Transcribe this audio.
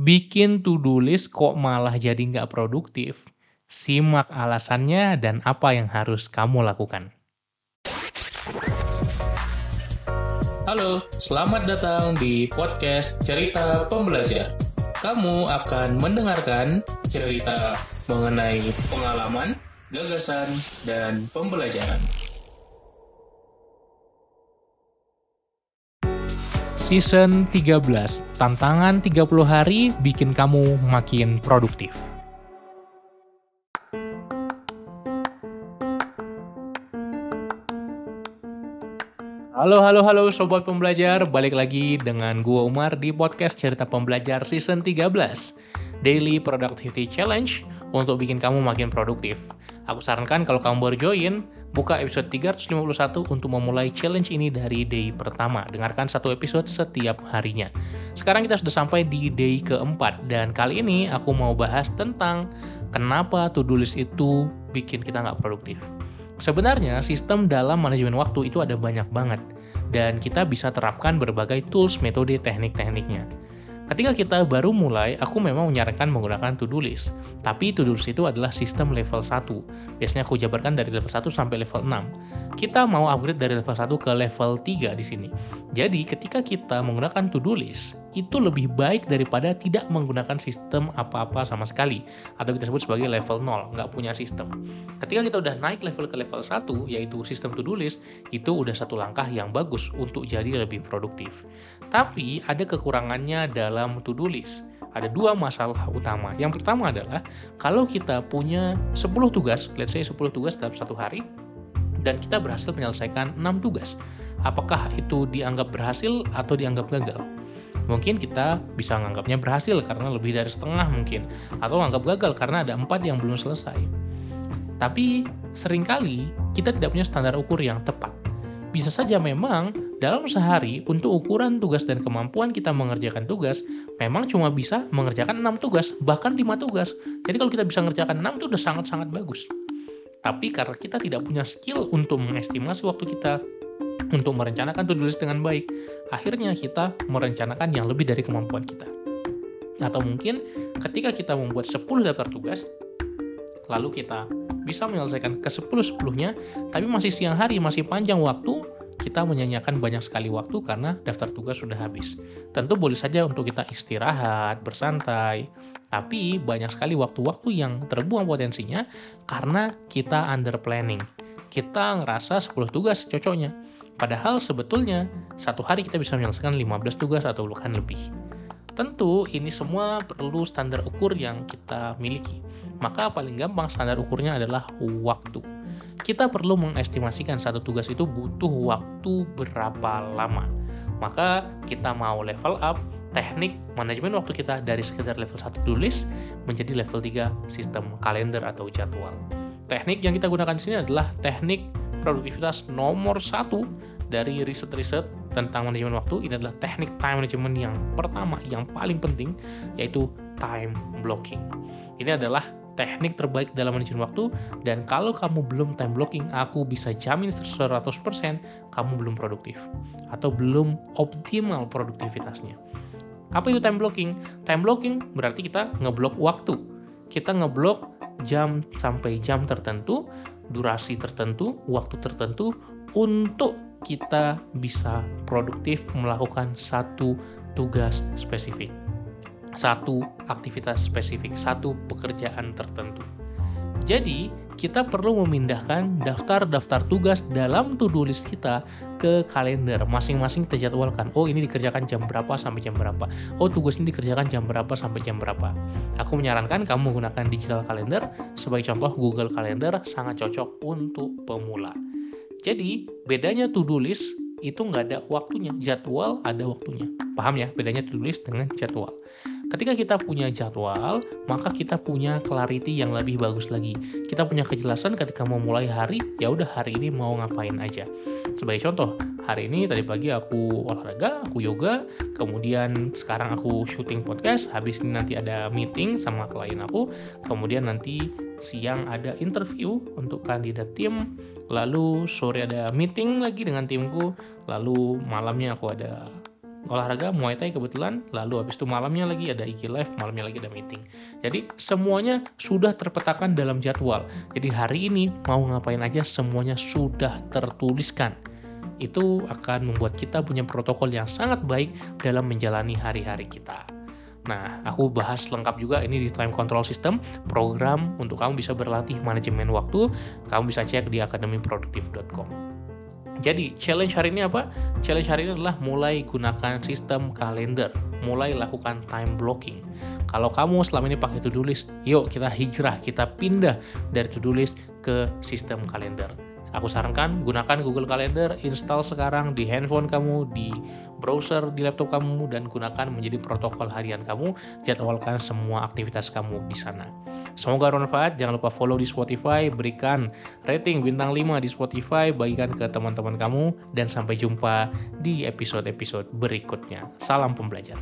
bikin to-do list kok malah jadi nggak produktif? Simak alasannya dan apa yang harus kamu lakukan. Halo, selamat datang di podcast Cerita Pembelajar. Kamu akan mendengarkan cerita mengenai pengalaman, gagasan, dan pembelajaran. Season 13, tantangan 30 hari bikin kamu makin produktif. Halo, halo, halo Sobat Pembelajar, balik lagi dengan gua Umar di podcast Cerita Pembelajar Season 13 Daily Productivity Challenge untuk bikin kamu makin produktif. Aku sarankan kalau kamu baru join, buka episode 351 untuk memulai challenge ini dari day pertama. Dengarkan satu episode setiap harinya. Sekarang kita sudah sampai di day keempat, dan kali ini aku mau bahas tentang kenapa to-do list itu bikin kita nggak produktif. Sebenarnya sistem dalam manajemen waktu itu ada banyak banget dan kita bisa terapkan berbagai tools, metode, teknik-tekniknya. Ketika kita baru mulai, aku memang menyarankan menggunakan to-do list. Tapi to-do list itu adalah sistem level 1. Biasanya aku jabarkan dari level 1 sampai level 6. Kita mau upgrade dari level 1 ke level 3 di sini. Jadi, ketika kita menggunakan to-do list, itu lebih baik daripada tidak menggunakan sistem apa-apa sama sekali. Atau kita sebut sebagai level 0, nggak punya sistem. Ketika kita udah naik level ke level 1, yaitu sistem to-do list, itu udah satu langkah yang bagus untuk jadi lebih produktif. Tapi, ada kekurangannya dalam dalam to-do list. Ada dua masalah utama. Yang pertama adalah kalau kita punya 10 tugas, let's say 10 tugas dalam satu hari, dan kita berhasil menyelesaikan 6 tugas. Apakah itu dianggap berhasil atau dianggap gagal? Mungkin kita bisa menganggapnya berhasil karena lebih dari setengah mungkin, atau anggap gagal karena ada empat yang belum selesai. Tapi sering kali kita tidak punya standar ukur yang tepat. Bisa saja memang dalam sehari untuk ukuran tugas dan kemampuan kita mengerjakan tugas memang cuma bisa mengerjakan 6 tugas, bahkan 5 tugas. Jadi kalau kita bisa mengerjakan 6 itu udah sangat-sangat bagus. Tapi karena kita tidak punya skill untuk mengestimasi waktu kita untuk merencanakan to-do list dengan baik, akhirnya kita merencanakan yang lebih dari kemampuan kita. Atau mungkin ketika kita membuat 10 daftar tugas, lalu kita bisa menyelesaikan ke 10-10-nya, tapi masih siang hari, masih panjang waktu, kita menyanyikan banyak sekali waktu karena daftar tugas sudah habis. Tentu boleh saja untuk kita istirahat, bersantai, tapi banyak sekali waktu-waktu yang terbuang potensinya karena kita under planning. Kita ngerasa 10 tugas cocoknya. Padahal sebetulnya satu hari kita bisa menyelesaikan 15 tugas atau bahkan lebih. Tentu ini semua perlu standar ukur yang kita miliki. Maka paling gampang standar ukurnya adalah waktu. Kita perlu mengestimasikan satu tugas itu butuh waktu berapa lama. Maka kita mau level up teknik manajemen waktu kita dari sekedar level 1 tulis menjadi level 3 sistem kalender atau jadwal. Teknik yang kita gunakan di sini adalah teknik produktivitas nomor satu dari riset-riset tentang manajemen waktu ini adalah teknik time management yang pertama yang paling penting yaitu time blocking. Ini adalah teknik terbaik dalam manajemen waktu dan kalau kamu belum time blocking aku bisa jamin 100% kamu belum produktif atau belum optimal produktivitasnya. Apa itu time blocking? Time blocking berarti kita ngeblok waktu. Kita ngeblok jam sampai jam tertentu, durasi tertentu, waktu tertentu untuk kita bisa produktif melakukan satu tugas spesifik, satu aktivitas spesifik, satu pekerjaan tertentu. Jadi, kita perlu memindahkan daftar-daftar tugas dalam to-do list kita ke kalender. Masing-masing kita jadwalkan. Oh, ini dikerjakan jam berapa sampai jam berapa. Oh, tugas ini dikerjakan jam berapa sampai jam berapa. Aku menyarankan kamu menggunakan digital calendar. Sebagai contoh, Google Calendar sangat cocok untuk pemula. Jadi, bedanya to-do list itu nggak ada waktunya. Jadwal ada waktunya. Paham ya bedanya to-do list dengan jadwal. Ketika kita punya jadwal, maka kita punya clarity yang lebih bagus lagi. Kita punya kejelasan ketika mau mulai hari, ya udah hari ini mau ngapain aja. Sebagai contoh, hari ini tadi pagi aku olahraga, aku yoga, kemudian sekarang aku syuting podcast, habis ini nanti ada meeting sama klien aku, kemudian nanti siang ada interview untuk kandidat tim, lalu sore ada meeting lagi dengan timku, lalu malamnya aku ada olahraga Muay Thai kebetulan, lalu habis itu malamnya lagi ada IG Live, malamnya lagi ada meeting. Jadi semuanya sudah terpetakan dalam jadwal. Jadi hari ini mau ngapain aja semuanya sudah tertuliskan. Itu akan membuat kita punya protokol yang sangat baik dalam menjalani hari-hari kita. Nah, aku bahas lengkap juga ini di Time Control System, program untuk kamu bisa berlatih manajemen waktu. Kamu bisa cek di akademiproduktif.com. Jadi, challenge hari ini apa? Challenge hari ini adalah mulai gunakan sistem kalender, mulai lakukan time blocking. Kalau kamu selama ini pakai to-do list, yuk kita hijrah, kita pindah dari to-do list ke sistem kalender Aku sarankan gunakan Google Calendar, install sekarang di handphone kamu, di browser, di laptop kamu, dan gunakan menjadi protokol harian kamu. Jadwalkan semua aktivitas kamu di sana. Semoga bermanfaat. Jangan lupa follow di Spotify, berikan rating bintang 5 di Spotify, bagikan ke teman-teman kamu, dan sampai jumpa di episode-episode berikutnya. Salam pembelajar.